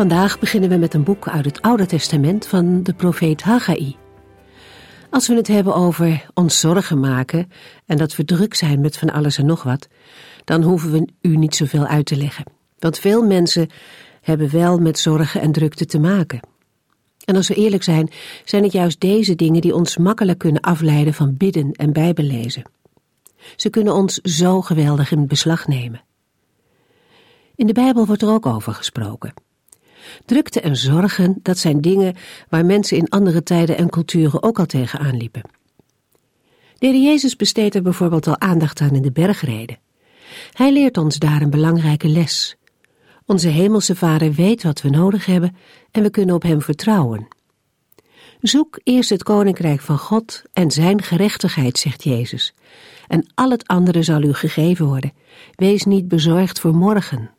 Vandaag beginnen we met een boek uit het Oude Testament van de profeet Haggai. Als we het hebben over ons zorgen maken en dat we druk zijn met van alles en nog wat, dan hoeven we u niet zoveel uit te leggen. Want veel mensen hebben wel met zorgen en drukte te maken. En als we eerlijk zijn, zijn het juist deze dingen die ons makkelijk kunnen afleiden van bidden en bijbellezen. Ze kunnen ons zo geweldig in beslag nemen. In de Bijbel wordt er ook over gesproken. Drukte en zorgen, dat zijn dingen waar mensen in andere tijden en culturen ook al tegenaan liepen. De Jezus besteedt er bijvoorbeeld al aandacht aan in de bergreden. Hij leert ons daar een belangrijke les. Onze hemelse Vader weet wat we nodig hebben en we kunnen op Hem vertrouwen. Zoek eerst het koninkrijk van God en Zijn gerechtigheid, zegt Jezus, en al het andere zal u gegeven worden. Wees niet bezorgd voor morgen.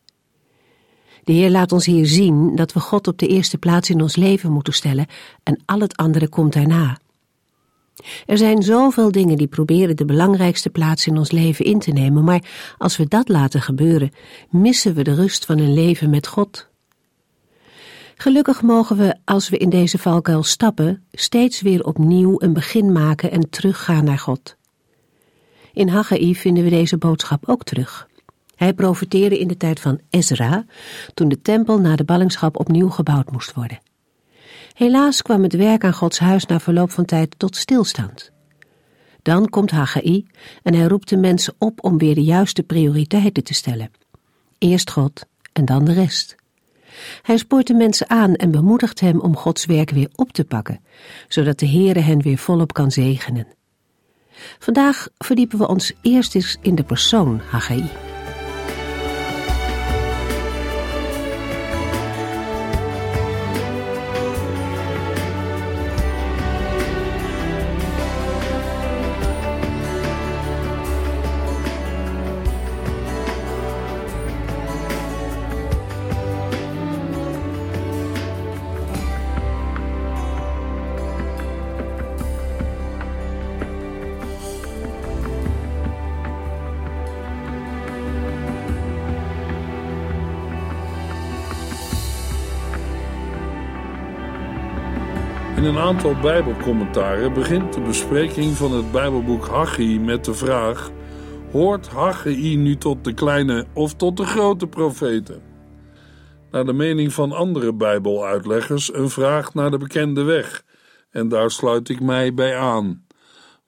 De Heer laat ons hier zien dat we God op de eerste plaats in ons leven moeten stellen en al het andere komt daarna. Er zijn zoveel dingen die proberen de belangrijkste plaats in ons leven in te nemen, maar als we dat laten gebeuren, missen we de rust van een leven met God. Gelukkig mogen we, als we in deze valkuil stappen, steeds weer opnieuw een begin maken en teruggaan naar God. In Haggai vinden we deze boodschap ook terug. Hij profiteerde in de tijd van Ezra, toen de tempel na de ballingschap opnieuw gebouwd moest worden. Helaas kwam het werk aan Gods huis na verloop van tijd tot stilstand. Dan komt Haggai en hij roept de mensen op om weer de juiste prioriteiten te stellen. Eerst God en dan de rest. Hij spoort de mensen aan en bemoedigt hem om Gods werk weer op te pakken, zodat de Heere hen weer volop kan zegenen. Vandaag verdiepen we ons eerst eens in de persoon Haggai. In een aantal Bijbelcommentaren begint de bespreking van het Bijbelboek Haggai met de vraag: Hoort Haggai nu tot de kleine of tot de grote profeten? Naar de mening van andere Bijbeluitleggers een vraag naar de bekende weg, en daar sluit ik mij bij aan.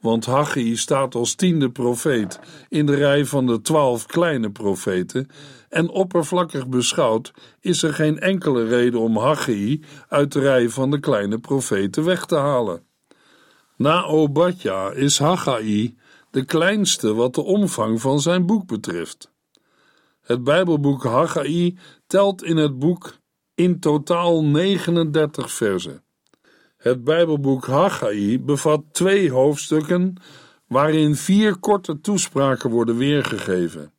Want Haggai staat als tiende profeet in de rij van de twaalf kleine profeten en oppervlakkig beschouwd is er geen enkele reden om Haggai uit de rij van de kleine profeten weg te halen. Na Obadja is Haggai de kleinste wat de omvang van zijn boek betreft. Het Bijbelboek Haggai telt in het boek in totaal 39 versen. Het Bijbelboek Haggai bevat twee hoofdstukken waarin vier korte toespraken worden weergegeven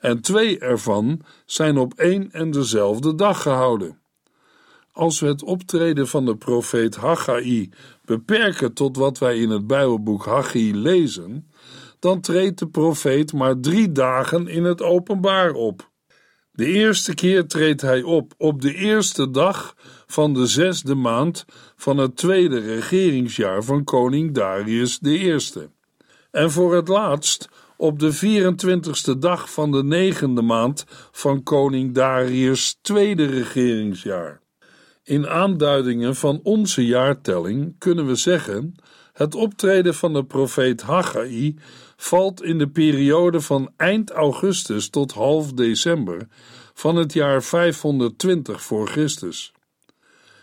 en twee ervan zijn op één en dezelfde dag gehouden. Als we het optreden van de profeet Haggai beperken tot wat wij in het Bijbelboek Haggai lezen, dan treedt de profeet maar drie dagen in het openbaar op. De eerste keer treedt hij op op de eerste dag van de zesde maand van het tweede regeringsjaar van koning Darius I. En voor het laatst op de 24ste dag van de negende maand van koning Darius' tweede regeringsjaar. In aanduidingen van onze jaartelling kunnen we zeggen: het optreden van de profeet Haggai valt in de periode van eind augustus tot half december van het jaar 520 voor Christus.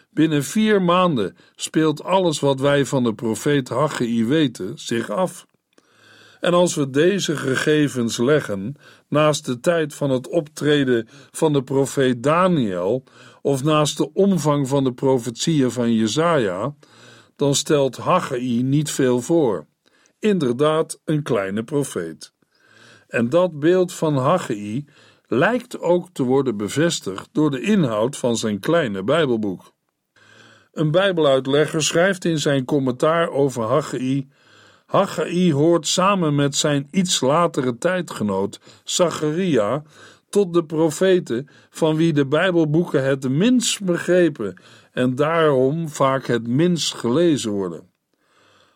Binnen vier maanden speelt alles wat wij van de profeet Haggai weten zich af. En als we deze gegevens leggen naast de tijd van het optreden van de profeet Daniel of naast de omvang van de profetieën van Jesaja, dan stelt Haggai niet veel voor. Inderdaad, een kleine profeet. En dat beeld van Haggai lijkt ook te worden bevestigd door de inhoud van zijn kleine Bijbelboek. Een Bijbeluitlegger schrijft in zijn commentaar over Haggai Haggai hoort samen met zijn iets latere tijdgenoot Zacharia tot de profeten van wie de Bijbelboeken het minst begrepen en daarom vaak het minst gelezen worden.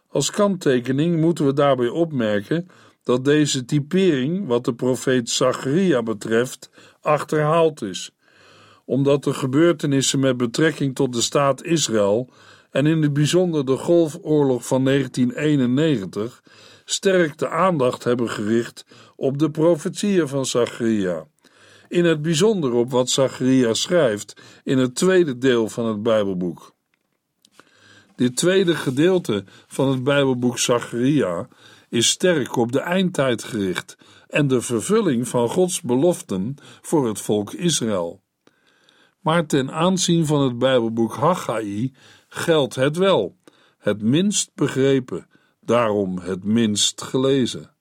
Als kanttekening moeten we daarbij opmerken dat deze typering, wat de profeet Zacharia betreft, achterhaald is, omdat de gebeurtenissen met betrekking tot de staat Israël en in het bijzonder de Golfoorlog van 1991 sterk de aandacht hebben gericht op de profetieën van Zacharia. In het bijzonder op wat Zacharia schrijft in het tweede deel van het Bijbelboek. Dit tweede gedeelte van het Bijbelboek Zacharia is sterk op de eindtijd gericht en de vervulling van Gods beloften voor het volk Israël. Maar ten aanzien van het Bijbelboek Haggai geldt het wel, het minst begrepen, daarom het minst gelezen.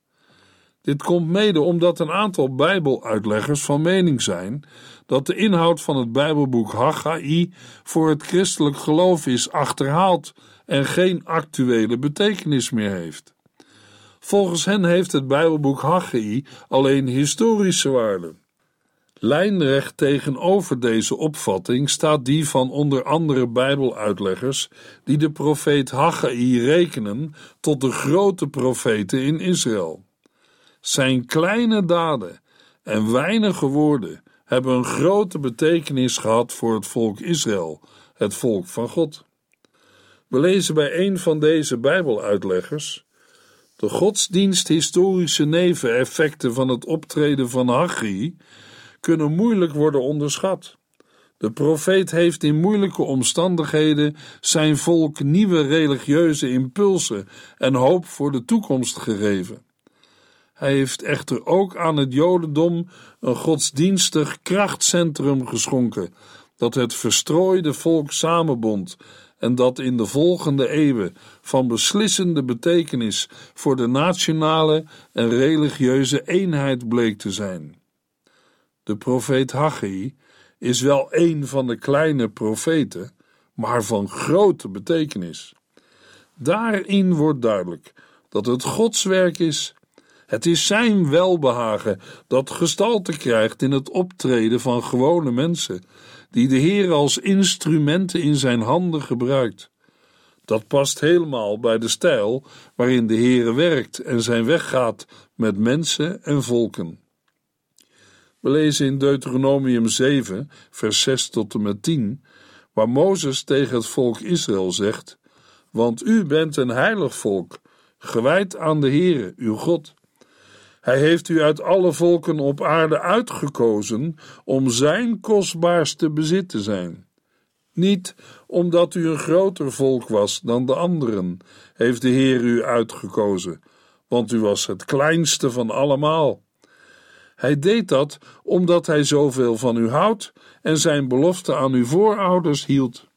Dit komt mede omdat een aantal Bijbeluitleggers van mening zijn dat de inhoud van het Bijbelboek Haggai voor het christelijk geloof is achterhaald en geen actuele betekenis meer heeft. Volgens hen heeft het Bijbelboek Haggai alleen historische waarde. Lijnrecht tegenover deze opvatting staat die van onder andere Bijbeluitleggers die de profeet Haggai rekenen tot de grote profeten in Israël. Zijn kleine daden en weinige woorden hebben een grote betekenis gehad voor het volk Israël, het volk van God. We lezen bij een van deze Bijbeluitleggers de godsdiensthistorische neveneffecten van het optreden van Haggai kunnen moeilijk worden onderschat. De profeet heeft in moeilijke omstandigheden zijn volk nieuwe religieuze impulsen en hoop voor de toekomst gegeven. Hij heeft echter ook aan het Jodendom een godsdienstig krachtcentrum geschonken, dat het verstrooide volk samenbond en dat in de volgende eeuwen van beslissende betekenis voor de nationale en religieuze eenheid bleek te zijn. De profeet Haggai is wel een van de kleine profeten, maar van grote betekenis. Daarin wordt duidelijk dat het Gods werk is. Het is zijn welbehagen dat gestalte krijgt in het optreden van gewone mensen, die de Heer als instrumenten in zijn handen gebruikt. Dat past helemaal bij de stijl waarin de Heer werkt en zijn weg gaat met mensen en volken. We lezen in Deuteronomium 7, vers 6 tot en met 10, waar Mozes tegen het volk Israël zegt: Want u bent een heilig volk, gewijd aan de Heere, uw God. Hij heeft u uit alle volken op aarde uitgekozen om zijn kostbaarste bezit te zijn. Niet omdat u een groter volk was dan de anderen, heeft de Heer u uitgekozen, want u was het kleinste van allemaal. Hij deed dat omdat hij zoveel van u houdt en zijn belofte aan uw voorouders hield.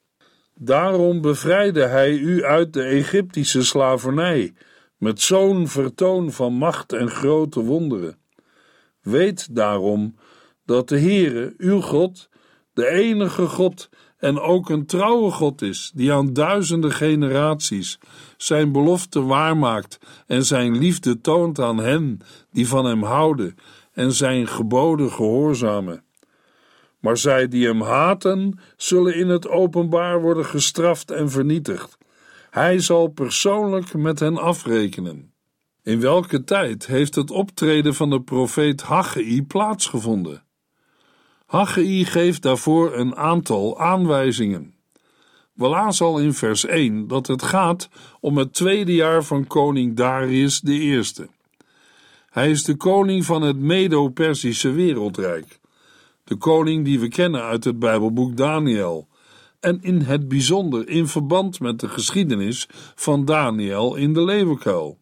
Daarom bevrijdde hij u uit de Egyptische slavernij, met zo'n vertoon van macht en grote wonderen. Weet daarom dat de Heere, uw God, de enige God en ook een trouwe God is, die aan duizenden generaties zijn belofte waarmaakt en zijn liefde toont aan hen die van hem houden en zijn geboden gehoorzamen. Maar zij die hem haten, zullen in het openbaar worden gestraft en vernietigd. Hij zal persoonlijk met hen afrekenen. In welke tijd heeft het optreden van de profeet Haggai plaatsgevonden? Haggai geeft daarvoor een aantal aanwijzingen. We lazen al in vers 1 dat het gaat om het tweede jaar van koning Darius I. Hij is de koning van het Medo-Persische wereldrijk, de koning die we kennen uit het Bijbelboek Daniel, en in het bijzonder in verband met de geschiedenis van Daniel in de leeuwenkuil.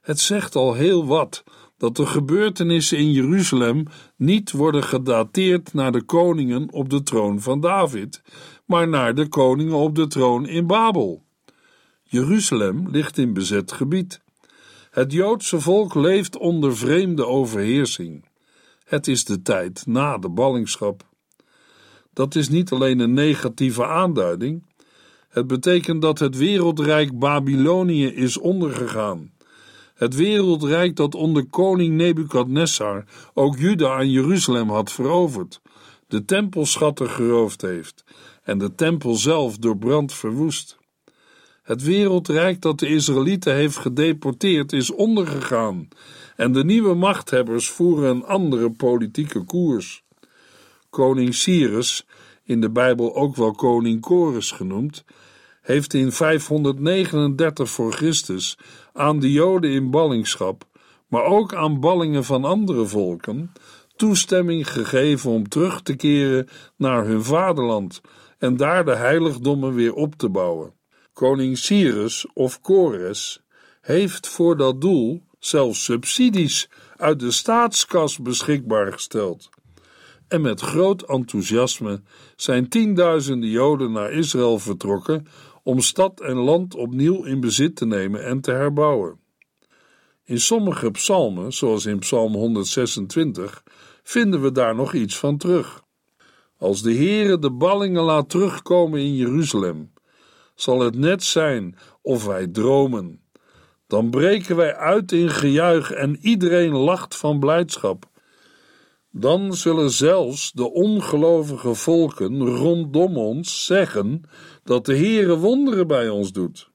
Het zegt al heel wat dat de gebeurtenissen in Jeruzalem niet worden gedateerd naar de koningen op de troon van David, maar naar de koningen op de troon in Babel. Jeruzalem ligt in bezet gebied. Het Joodse volk leeft onder vreemde overheersing. Het is de tijd na de ballingschap. Dat is niet alleen een negatieve aanduiding, het betekent dat het wereldrijk Babylonië is ondergegaan. Het wereldrijk dat onder koning Nebukadnessar ook Juda en Jeruzalem had veroverd, de tempelschatten geroofd heeft en de tempel zelf door brand verwoest. Het wereldrijk dat de Israëlieten heeft gedeporteerd is ondergegaan en de nieuwe machthebbers voeren een andere politieke koers. Koning Cyrus, in de Bijbel ook wel koning Chorus genoemd, heeft in 539 voor Christus aan de Joden in ballingschap, maar ook aan ballingen van andere volken, toestemming gegeven om terug te keren naar hun vaderland en daar de heiligdommen weer op te bouwen. Koning Cyrus of Kores heeft voor dat doel zelfs subsidies uit de staatskas beschikbaar gesteld. En met groot enthousiasme zijn tienduizenden Joden naar Israël vertrokken om stad en land opnieuw in bezit te nemen en te herbouwen. In sommige psalmen, zoals in Psalm 126, vinden we daar nog iets van terug. Als de Heere de ballingen laat terugkomen in Jeruzalem, zal het net zijn of wij dromen. Dan breken wij uit in gejuich en iedereen lacht van blijdschap. Dan zullen zelfs de ongelovige volken rondom ons zeggen dat de Heere wonderen bij ons doet.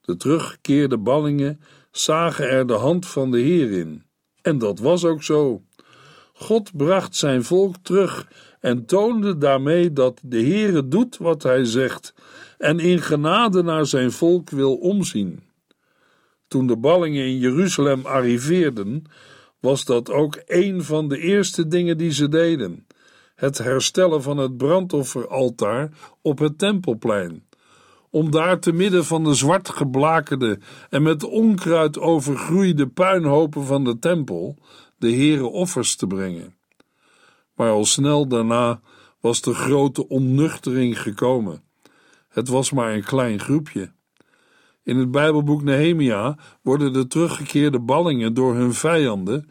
De teruggekeerde ballingen zagen er de hand van de Heer in. En dat was ook zo. God bracht zijn volk terug en toonde daarmee dat de Heere doet wat hij zegt en in genade naar zijn volk wil omzien. Toen de ballingen in Jeruzalem arriveerden, was dat ook een van de eerste dingen die ze deden: het herstellen van het brandofferaltaar op het tempelplein. Om daar te midden van de zwart geblakerde en met onkruid overgroeide puinhopen van de tempel de Heere offers te brengen. Maar al snel daarna was de grote onnuchtering gekomen. Het was maar een klein groepje. In het Bijbelboek Nehemia worden de teruggekeerde ballingen door hun vijanden,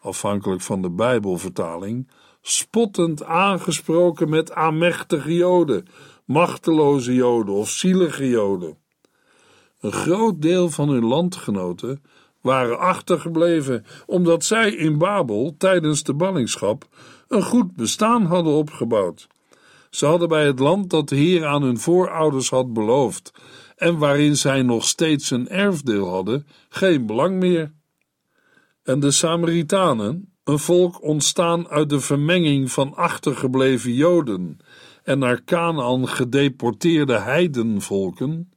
afhankelijk van de Bijbelvertaling, spottend aangesproken met aanmächtige Joden, machteloze Joden of zielige Joden. Een groot deel van hun landgenoten waren achtergebleven omdat zij in Babel tijdens de ballingschap een goed bestaan hadden opgebouwd. Ze hadden bij het land dat de Heer aan hun voorouders had beloofd en waarin zij nog steeds een erfdeel hadden, geen belang meer. En de Samaritanen, een volk ontstaan uit de vermenging van achtergebleven Joden en naar Canaan gedeporteerde heidenvolken,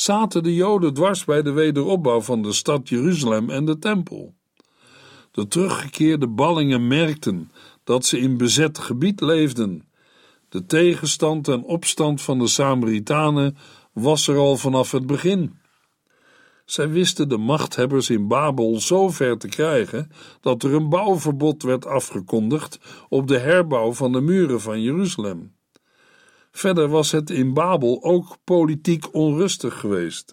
zaten de Joden dwars bij de wederopbouw van de stad Jeruzalem en de tempel. De teruggekeerde ballingen merkten dat ze in bezet gebied leefden. De tegenstand en opstand van de Samaritanen was er al vanaf het begin. Zij wisten de machthebbers in Babel zo ver te krijgen dat er een bouwverbod werd afgekondigd op de herbouw van de muren van Jeruzalem. Verder was het in Babel ook politiek onrustig geweest.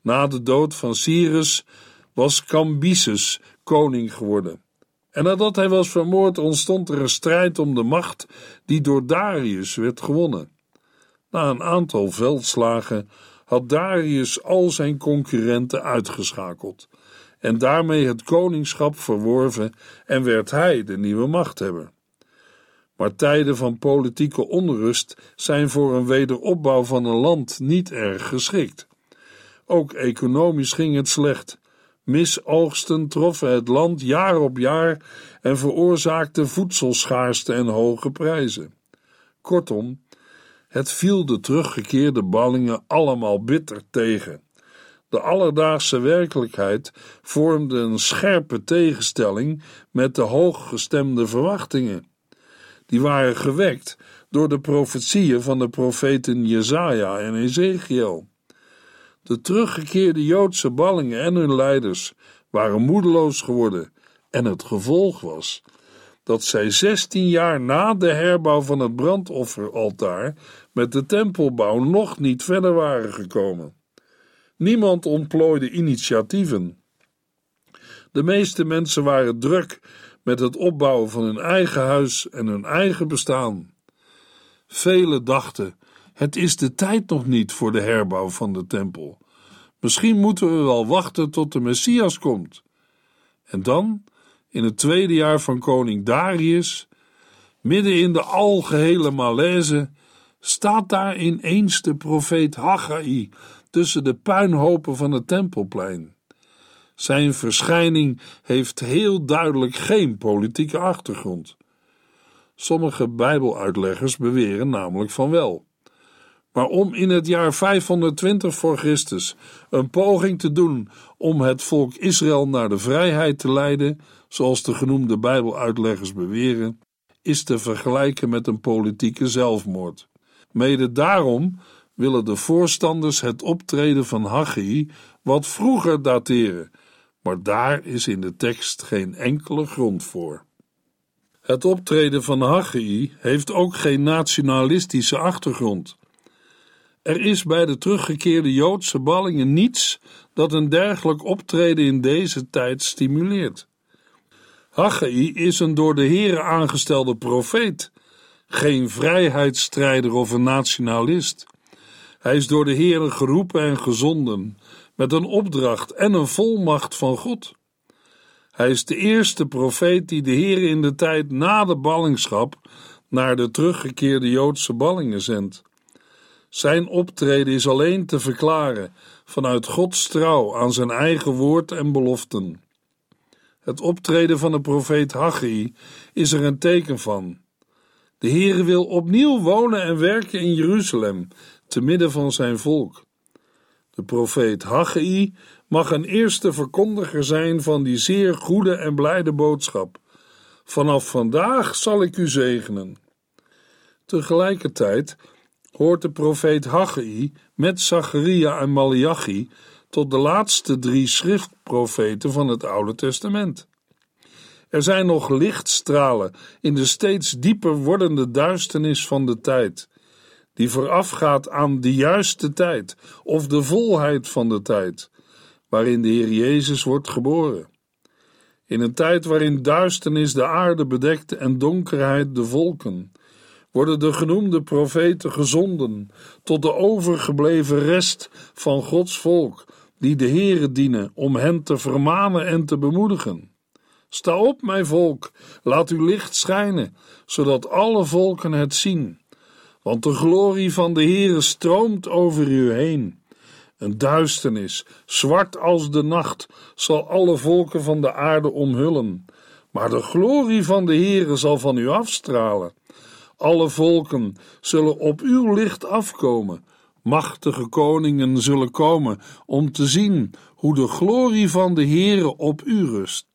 Na de dood van Cyrus was Cambyses koning geworden. En nadat hij was vermoord, ontstond er een strijd om de macht die door Darius werd gewonnen. Na een aantal veldslagen had Darius al zijn concurrenten uitgeschakeld en daarmee het koningschap verworven en werd hij de nieuwe machthebber. Maar tijden van politieke onrust zijn voor een wederopbouw van een land niet erg geschikt. Ook economisch ging het slecht. Misoogsten troffen het land jaar op jaar en veroorzaakten voedselschaarste en hoge prijzen. Kortom, het viel de teruggekeerde ballingen allemaal bitter tegen. De alledaagse werkelijkheid vormde een scherpe tegenstelling met de hooggestemde verwachtingen. Die waren gewekt door de profetieën van de profeten Jesaja en Ezekiel. De teruggekeerde Joodse ballingen en hun leiders waren moedeloos geworden en het gevolg was dat zij zestien jaar na de herbouw van het brandofferaltaar met de tempelbouw nog niet verder waren gekomen. Niemand ontplooide initiatieven. De meeste mensen waren druk met het opbouwen van hun eigen huis en hun eigen bestaan. Velen dachten: het is de tijd nog niet voor de herbouw van de tempel. Misschien moeten we wel wachten tot de Messias komt. En dan, in het tweede jaar van koning Darius, midden in de algehele malaise, staat daar ineens de profeet Haggai tussen de puinhopen van het tempelplein. Zijn verschijning heeft heel duidelijk geen politieke achtergrond. Sommige Bijbeluitleggers beweren namelijk van wel. Maar om in het jaar 520 voor Christus een poging te doen om het volk Israël naar de vrijheid te leiden, zoals de genoemde Bijbeluitleggers beweren, is te vergelijken met een politieke zelfmoord. Mede daarom willen de voorstanders het optreden van Haggai wat vroeger dateren, maar daar is in de tekst geen enkele grond voor. Het optreden van Haggai heeft ook geen nationalistische achtergrond. Er is bij de teruggekeerde Joodse ballingen niets dat een dergelijk optreden in deze tijd stimuleert. Haggai is een door de Here aangestelde profeet, geen vrijheidsstrijder of een nationalist. Hij is door de Heere geroepen en gezonden, met een opdracht en een volmacht van God. Hij is de eerste profeet die de Heer in de tijd na de ballingschap naar de teruggekeerde Joodse ballingen zendt. Zijn optreden is alleen te verklaren vanuit Gods trouw aan zijn eigen woord en beloften. Het optreden van de profeet Haggai is er een teken van. De Heere wil opnieuw wonen en werken in Jeruzalem, te midden van zijn volk. De profeet Haggai mag een eerste verkondiger zijn van die zeer goede en blijde boodschap. Vanaf vandaag zal ik u zegenen. Tegelijkertijd hoort de profeet Haggai met Zacharia en Malachi tot de laatste drie schriftprofeten van het Oude Testament. Er zijn nog lichtstralen in de steeds dieper wordende duisternis van de tijd, die voorafgaat aan de juiste tijd of de volheid van de tijd, waarin de Heer Jezus wordt geboren. In een tijd waarin duisternis de aarde bedekt en donkerheid de volken, worden de genoemde profeten gezonden tot de overgebleven rest van Gods volk, die de Heere dienen om hen te vermanen en te bemoedigen. Sta op, mijn volk, laat uw licht schijnen, zodat alle volken het zien. Want de glorie van de Heere stroomt over u heen. Een duisternis, zwart als de nacht, zal alle volken van de aarde omhullen. Maar de glorie van de Heere zal van u afstralen. Alle volken zullen op uw licht afkomen. Machtige koningen zullen komen om te zien hoe de glorie van de Heere op u rust.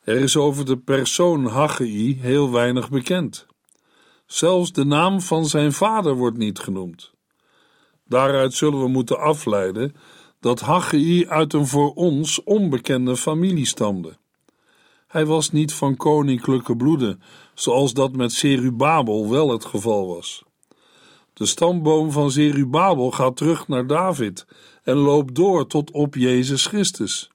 Er is over de persoon Haggai heel weinig bekend. Zelfs de naam van zijn vader wordt niet genoemd. Daaruit zullen we moeten afleiden dat Haggai uit een voor ons onbekende familie stamde. Hij was niet van koninklijke bloeden, zoals dat met Zerubabel wel het geval was. De stamboom van Zerubabel gaat terug naar David en loopt door tot op Jezus Christus.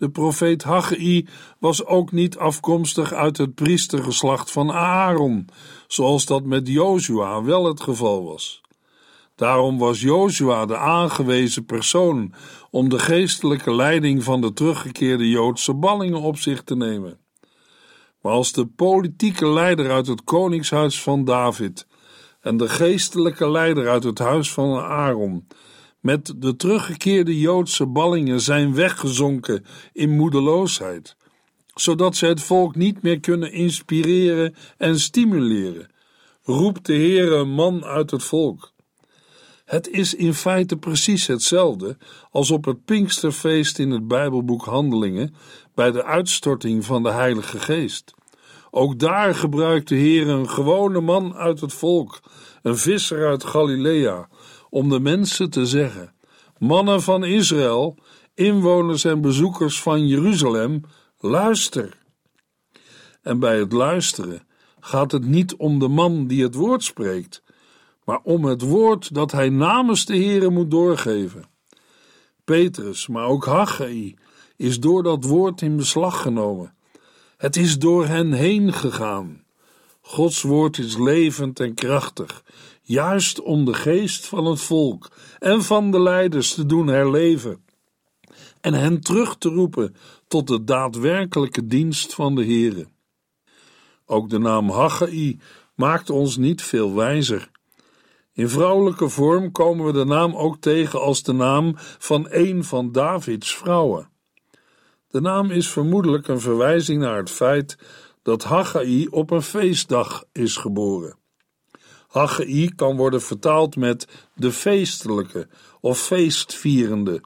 De profeet Haggai was ook niet afkomstig uit het priestergeslacht van Aaron, zoals dat met Jozua wel het geval was. Daarom was Jozua de aangewezen persoon om de geestelijke leiding van de teruggekeerde Joodse ballingen op zich te nemen. Maar als de politieke leider uit het koningshuis van David en de geestelijke leider uit het huis van Aaron met de teruggekeerde Joodse ballingen zijn weggezonken in moedeloosheid, zodat ze het volk niet meer kunnen inspireren en stimuleren, roept de Heer een man uit het volk. Het is in feite precies hetzelfde als op het Pinksterfeest in het Bijbelboek Handelingen bij de uitstorting van de Heilige Geest. Ook daar gebruikt de Heer een gewone man uit het volk, een visser uit Galilea, om de mensen te zeggen: Mannen van Israël, inwoners en bezoekers van Jeruzalem, luister. En bij het luisteren gaat het niet om de man die het woord spreekt, maar om het woord dat hij namens de Heere moet doorgeven. Petrus, maar ook Haggai, is door dat woord in beslag genomen. Het is door hen heen gegaan. Gods woord is levend en krachtig, juist om de geest van het volk en van de leiders te doen herleven en hen terug te roepen tot de daadwerkelijke dienst van de Heere. Ook de naam Haggai maakt ons niet veel wijzer. In vrouwelijke vorm komen we de naam ook tegen als de naam van een van Davids vrouwen. De naam is vermoedelijk een verwijzing naar het feit dat Haggai op een feestdag is geboren. Haggai kan worden vertaald met de feestelijke of feestvierende.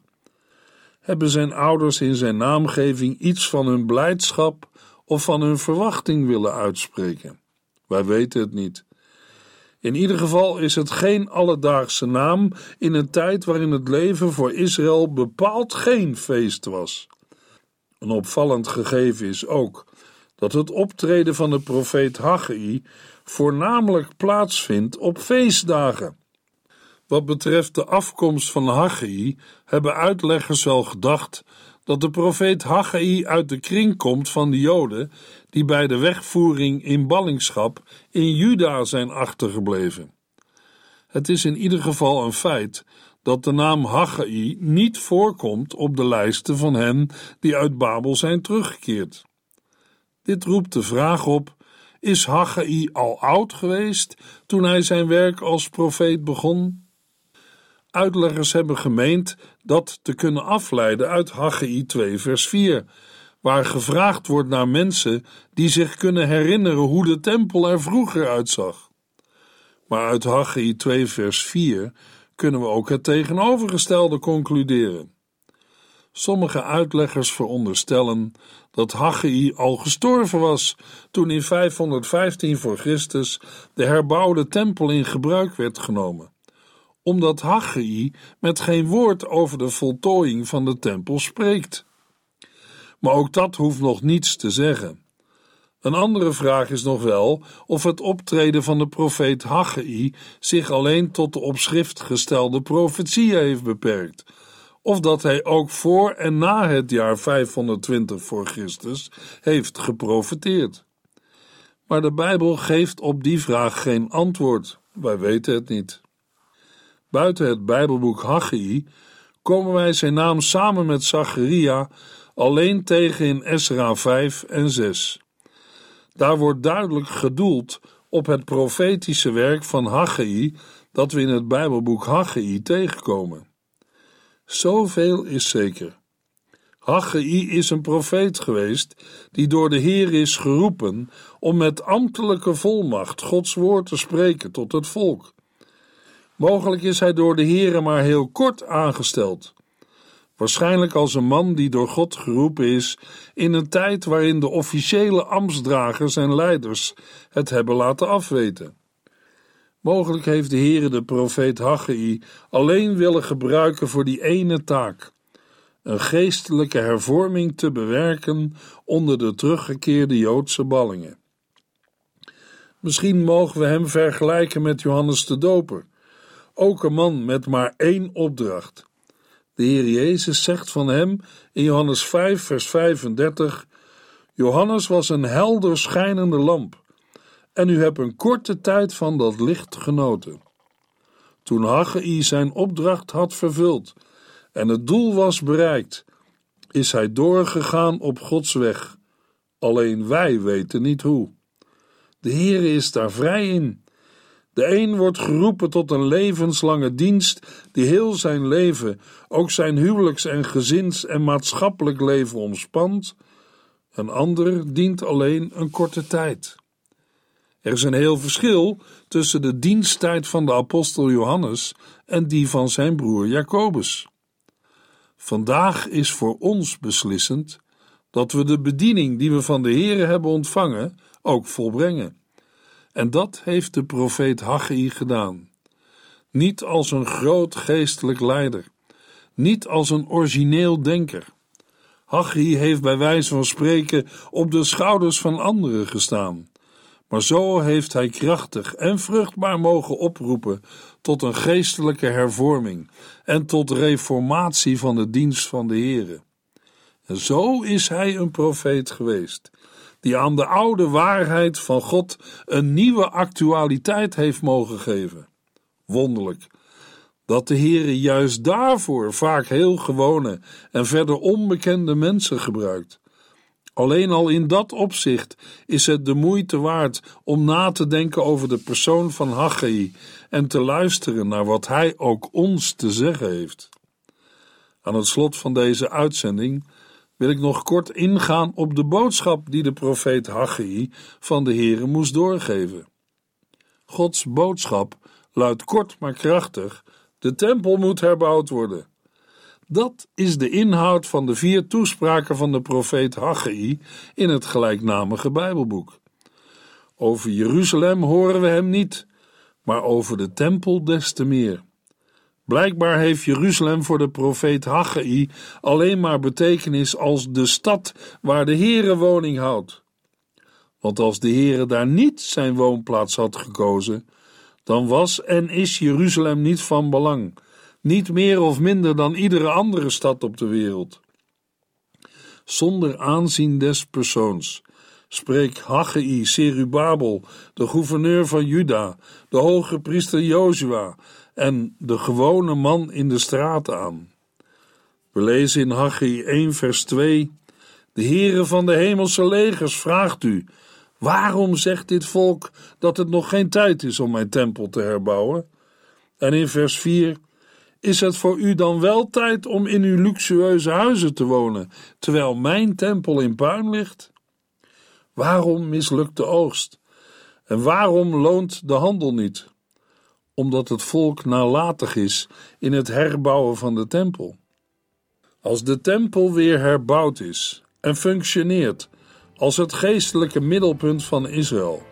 Hebben zijn ouders in zijn naamgeving iets van hun blijdschap of van hun verwachting willen uitspreken? Wij weten het niet. In ieder geval is het geen alledaagse naam in een tijd waarin het leven voor Israël bepaald geen feest was. Een opvallend gegeven is ook dat het optreden van de profeet Haggai voornamelijk plaatsvindt op feestdagen. Wat betreft de afkomst van Haggai hebben uitleggers wel gedacht dat de profeet Haggai uit de kring komt van de Joden die bij de wegvoering in ballingschap in Juda zijn achtergebleven. Het is in ieder geval een feit dat de naam Haggai niet voorkomt op de lijsten van hen die uit Babel zijn teruggekeerd. Dit roept de vraag op: is Haggai al oud geweest toen hij zijn werk als profeet begon? Uitleggers hebben gemeend dat te kunnen afleiden uit Haggai 2 vers 4, waar gevraagd wordt naar mensen die zich kunnen herinneren hoe de tempel er vroeger uitzag. Maar uit Haggai 2 vers 4 kunnen we ook het tegenovergestelde concluderen. Sommige uitleggers veronderstellen dat Haggai al gestorven was toen in 515 voor Christus de herbouwde tempel in gebruik werd genomen, omdat Haggai met geen woord over de voltooiing van de tempel spreekt. Maar ook dat hoeft nog niets te zeggen. Een andere vraag is nog wel of het optreden van de profeet Haggai zich alleen tot de op schrift gestelde profetieën heeft beperkt, of dat hij ook voor en na het jaar 520 voor Christus heeft geprofeteerd. Maar de Bijbel geeft op die vraag geen antwoord. Wij weten het niet. Buiten het Bijbelboek Haggai komen wij zijn naam samen met Zacharia alleen tegen in Esra 5 en 6. Daar wordt duidelijk gedoeld op het profetische werk van Haggai dat we in het Bijbelboek Haggai tegenkomen. Zoveel is zeker. Haggai is een profeet geweest die door de Heer is geroepen om met ambtelijke volmacht Gods woord te spreken tot het volk. Mogelijk is hij door de Heer maar heel kort aangesteld. Waarschijnlijk als een man die door God geroepen is in een tijd waarin de officiële ambtsdragers en leiders het hebben laten afweten. Mogelijk heeft de Heere de profeet Haggai alleen willen gebruiken voor die ene taak: een geestelijke hervorming te bewerken onder de teruggekeerde Joodse ballingen. Misschien mogen we hem vergelijken met Johannes de Doper, ook een man met maar één opdracht de Heer Jezus zegt van hem in Johannes 5, vers 35: Johannes was een helder schijnende lamp, en u hebt een korte tijd van dat licht genoten. Toen Haggai zijn opdracht had vervuld en het doel was bereikt, is hij doorgegaan op Gods weg. Alleen wij weten niet hoe. De Heer is daar vrij in. De een wordt geroepen tot een levenslange dienst die heel zijn leven, ook zijn huwelijks- en gezins- en maatschappelijk leven omspant. Een ander dient alleen een korte tijd. Er is een heel verschil tussen de diensttijd van de apostel Johannes en die van zijn broer Jacobus. Vandaag is voor ons beslissend dat we de bediening die we van de Here hebben ontvangen ook volbrengen. En dat heeft de profeet Haggai gedaan. Niet als een groot geestelijk leider. niet als een origineel denker. Haggai heeft bij wijze van spreken op de schouders van anderen gestaan. Maar zo heeft hij krachtig en vruchtbaar mogen oproepen tot een geestelijke hervorming en tot reformatie van de dienst van de Here. En zo is hij een profeet geweest, die aan de oude waarheid van God een nieuwe actualiteit heeft mogen geven. Wonderlijk dat de Heere juist daarvoor vaak heel gewone en verder onbekende mensen gebruikt. Alleen al in dat opzicht is het de moeite waard om na te denken over de persoon van Haggai en te luisteren naar wat hij ook ons te zeggen heeft. Aan het slot van deze uitzending wil ik nog kort ingaan op de boodschap die de profeet Haggai van de Heere moest doorgeven. Gods boodschap luidt kort maar krachtig: de tempel moet herbouwd worden. Dat is de inhoud van de vier toespraken van de profeet Haggai in het gelijknamige Bijbelboek. Over Jeruzalem horen we hem niet, maar over de tempel des te meer. Blijkbaar heeft Jeruzalem voor de profeet Haggai alleen maar betekenis als de stad waar de Heere woning houdt. Want als de Heere daar niet zijn woonplaats had gekozen, dan was en is Jeruzalem niet van belang, niet meer of minder dan iedere andere stad op de wereld. Zonder aanzien des persoons spreekt Haggai Serubabel, de gouverneur van Juda, de hoge priester Jozua en de gewone man in de straat aan. We lezen in Haggai 1 vers 2 De Heere van de hemelse legers vraagt u, waarom zegt dit volk dat het nog geen tijd is om mijn tempel te herbouwen? En in vers 4 is het voor u dan wel tijd om in uw luxueuze huizen te wonen, terwijl mijn tempel in puin ligt? Waarom mislukt de oogst? En waarom loont de handel niet? Omdat het volk nalatig is in het herbouwen van de tempel. Als de tempel weer herbouwd is en functioneert als het geestelijke middelpunt van Israël,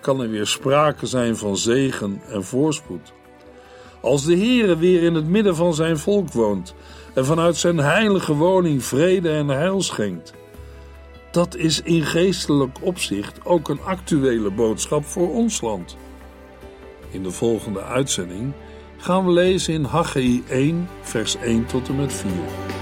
kan er weer sprake zijn van zegen en voorspoed. Als de Heere weer in het midden van zijn volk woont en vanuit zijn heilige woning vrede en heil schenkt. Dat is in geestelijk opzicht ook een actuele boodschap voor ons land. In de volgende uitzending gaan we lezen in Haggai 1, vers 1 tot en met 4.